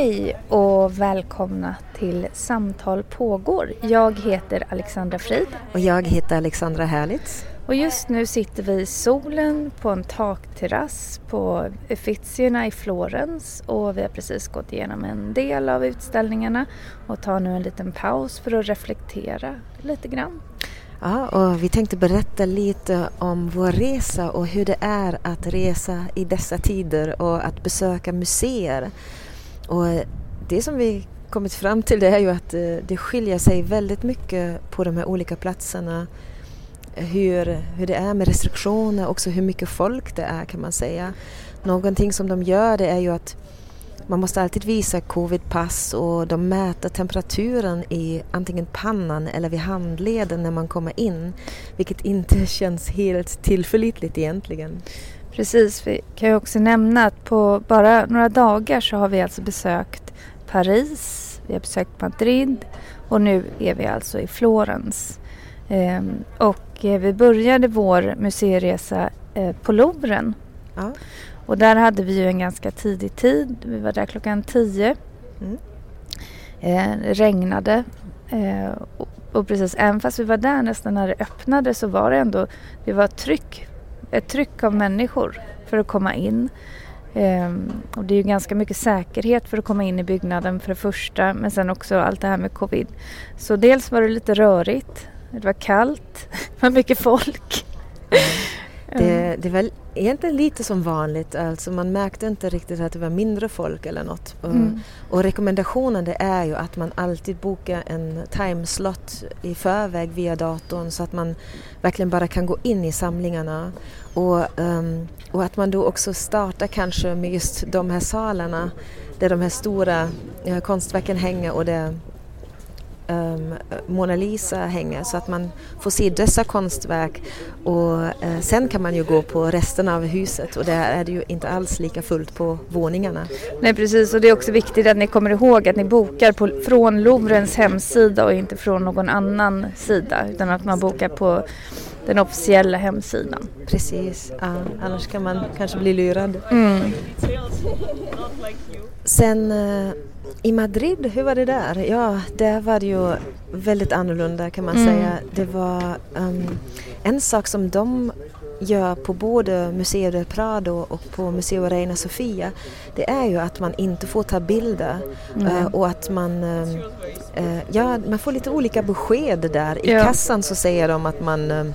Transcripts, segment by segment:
Hej och välkomna till Samtal pågår. Jag heter Alexandra Frid. Och jag heter Alexandra Härlitz. Och just nu sitter vi i solen på en takterrass på Uffizierna i Florens och vi har precis gått igenom en del av utställningarna och tar nu en liten paus för att reflektera lite grann. Ja, och vi tänkte berätta lite om vår resa och hur det är att resa i dessa tider och att besöka museer. Och det som vi kommit fram till det är ju att eh, det skiljer sig väldigt mycket på de här olika platserna. Hur, hur det är med restriktioner, också hur mycket folk det är kan man säga. Någonting som de gör det är ju att man måste alltid visa covidpass och de mäter temperaturen i antingen pannan eller vid handleden när man kommer in. Vilket inte känns helt tillförlitligt egentligen. Precis, vi kan ju också nämna att på bara några dagar så har vi alltså besökt Paris, vi har besökt Madrid och nu är vi alltså i Florens. Ehm, och eh, vi började vår museiresa eh, på Louvren. Ja. Och där hade vi ju en ganska tidig tid. Vi var där klockan tio. Mm. Regnade. Eh, och, och, precis, även fast vi var där nästan när det öppnade så var det ändå, det var tryck ett tryck av människor för att komma in. Ehm, och det är ju ganska mycket säkerhet för att komma in i byggnaden för det första men sen också allt det här med covid. Så dels var det lite rörigt, det var kallt, det var mycket folk. Mm. Det, det är väl egentligen lite som vanligt, alltså man märkte inte riktigt att det var mindre folk eller något. Mm. Och rekommendationen det är ju att man alltid bokar en timeslot i förväg via datorn så att man verkligen bara kan gå in i samlingarna. Och, um, och att man då också startar kanske med just de här salarna där de här stora ja, konstverken hänger och det um, Mona Lisa hänger så att man får se dessa konstverk och uh, sen kan man ju gå på resten av huset och där är det ju inte alls lika fullt på våningarna. Nej precis och det är också viktigt att ni kommer ihåg att ni bokar på, från Louvrens hemsida och inte från någon annan sida utan att man bokar på den officiella hemsidan. Precis, ja, annars kan man kanske bli lurad. Mm. Sen uh, i Madrid, hur var det där? Ja, där var det ju väldigt annorlunda kan man mm. säga. Det var um, en sak som de gör på både Museo del Prado och på Museo Reina Sofia det är ju att man inte får ta bilder mm. och att man, uh, uh, ja, man får lite olika besked där. I ja. kassan så säger de att man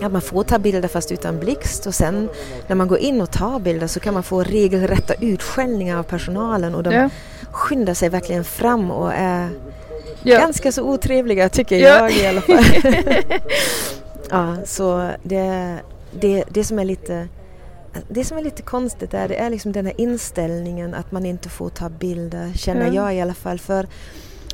Ja, man får ta bilder fast utan blixt och sen när man går in och tar bilder så kan man få regelrätta utskällningar av personalen och de ja. skyndar sig verkligen fram och är ja. ganska så otrevliga tycker ja. jag i alla fall. ja, så det, det, det som är lite det som är lite konstigt är, det är liksom den här inställningen att man inte får ta bilder, känner jag i alla fall. För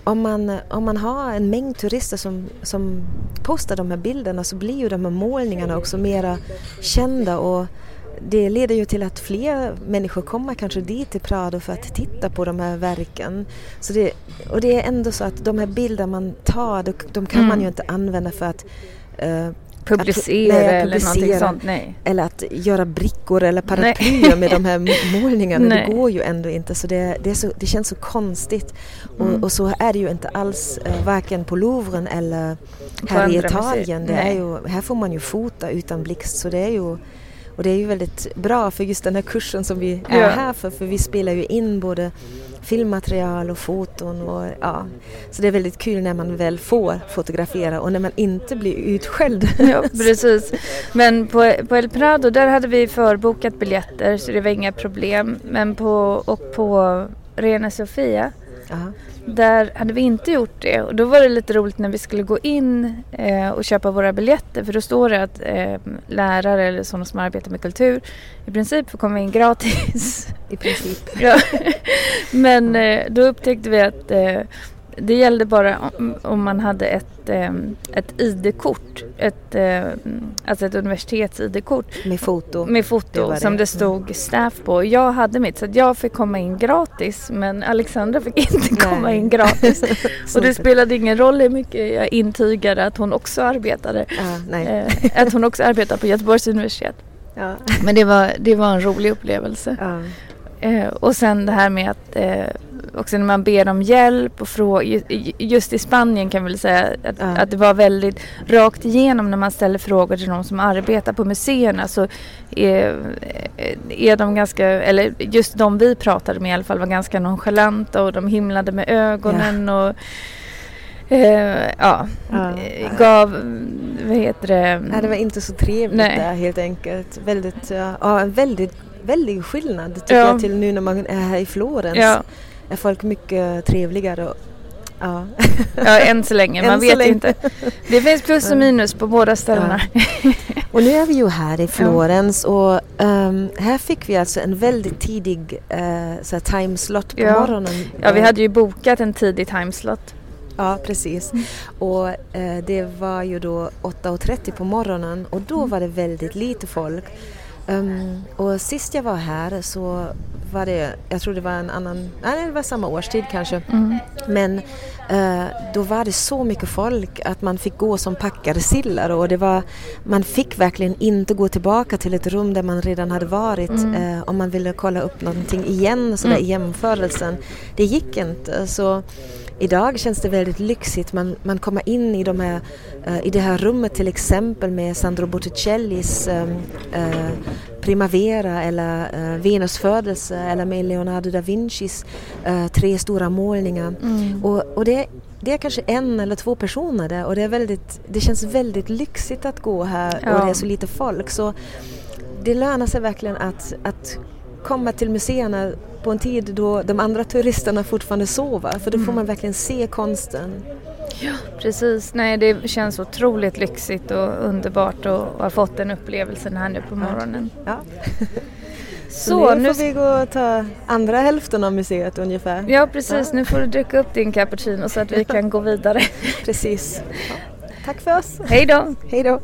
om man, om man har en mängd turister som, som postar de här bilderna så blir ju de här målningarna också mera kända och det leder ju till att fler människor kommer kanske dit till Prado för att titta på de här verken. Så det, och det är ändå så att de här bilder man tar, de, de kan mm. man ju inte använda för att uh, publicera, nej, eller någonting sånt. Nej. Eller att göra brickor eller paraplyer med de här målningarna. Nej. Det går ju ändå inte så det, det, så, det känns så konstigt. Mm. Och, och, så är det ju inte alls uh, varken på Louvren eller här i Italien. Det är ju, här får man ju fota utan blixt så det är ju och det är ju väldigt bra för just den här kursen som vi är ja. här för, för vi spelar ju in både filmmaterial och foton. Och, ja. Så det är väldigt kul när man väl får fotografera och när man inte blir utskälld. Ja, precis. Men på, på El Prado där hade vi förbokat biljetter så det var inga problem. Men på, och på Rena Sofia Aha. Där hade vi inte gjort det och då var det lite roligt när vi skulle gå in eh, och köpa våra biljetter för då står det att eh, lärare eller sådana som arbetar med kultur i princip får komma in gratis. I princip. ja. Men eh, då upptäckte vi att eh, det gällde bara om, om man hade ett, eh, ett ID-kort, ett, eh, alltså ett universitets-ID-kort. Med foto? Med foto det som det, det stod staff på. Jag hade mitt så att jag fick komma in gratis men Alexandra fick inte nej. komma in gratis. och det spelade ingen roll hur mycket jag intygade att hon också arbetade. Ah, eh, att hon också arbetar på Göteborgs universitet. Ja. Men det var, det var en rolig upplevelse. Ja. Eh, och sen det här med att eh, också när man ber om hjälp och fråga, just i Spanien kan vi väl säga att, ja. att, det var väldigt rakt igenom när man ställer frågor till de som arbetar på museerna så är, är de ganska, eller just de vi pratade med i alla fall var ganska nonchalanta och de himlade med ögonen ja. och Uh, ja, ja, gav, vad heter det? Nej, det var inte så trevligt Nej. där helt enkelt. Väldigt, ja, en väldigt, väldig skillnad tycker ja. jag till nu när man är här i Florens. Ja är folk mycket trevligare. Och, ja. ja, än så länge. Man vet länge. inte. Det finns plus och minus på båda ställena. Ja. Och nu är vi ju här i Florens och um, här fick vi alltså en väldigt tidig uh, timeslot på ja. morgonen. Ja, vi hade ju bokat en tidig timeslot. Ja, precis. Mm. Och uh, det var ju då 8.30 på morgonen och då mm. var det väldigt lite folk. Um, och sist jag var här så var det, jag tror det var en annan, nej det var samma årstid kanske. Mm. Men uh, då var det så mycket folk att man fick gå som packade sillar och det var, man fick verkligen inte gå tillbaka till ett rum där man redan hade varit mm. uh, om man ville kolla upp någonting igen sådär mm. i jämförelsen. Det gick inte. Så Idag känns det väldigt lyxigt. Man, man kommer in i, de här, uh, i det här rummet till exempel med Sandro Botticellis uh, Primavera eller uh, Venus födelse eller med Leonardo da Vincis tre stora målningar. Mm. Och, och det, det är kanske en eller två personer där och det, är väldigt, det känns väldigt lyxigt att gå här ja. och det är så lite folk. Så det lönar sig verkligen att, att komma till museerna på en tid då de andra turisterna fortfarande sover för då får mm. man verkligen se konsten. Ja, precis. Nej, det känns otroligt lyxigt och underbart att ha fått den upplevelsen här nu på morgonen. Ja. Så, nu får vi gå och ta andra hälften av museet ungefär. Ja, precis. Ja. Nu får du dricka upp din cappuccino så att vi kan gå vidare. precis. Ja. Tack för oss. Hej då. Hej då.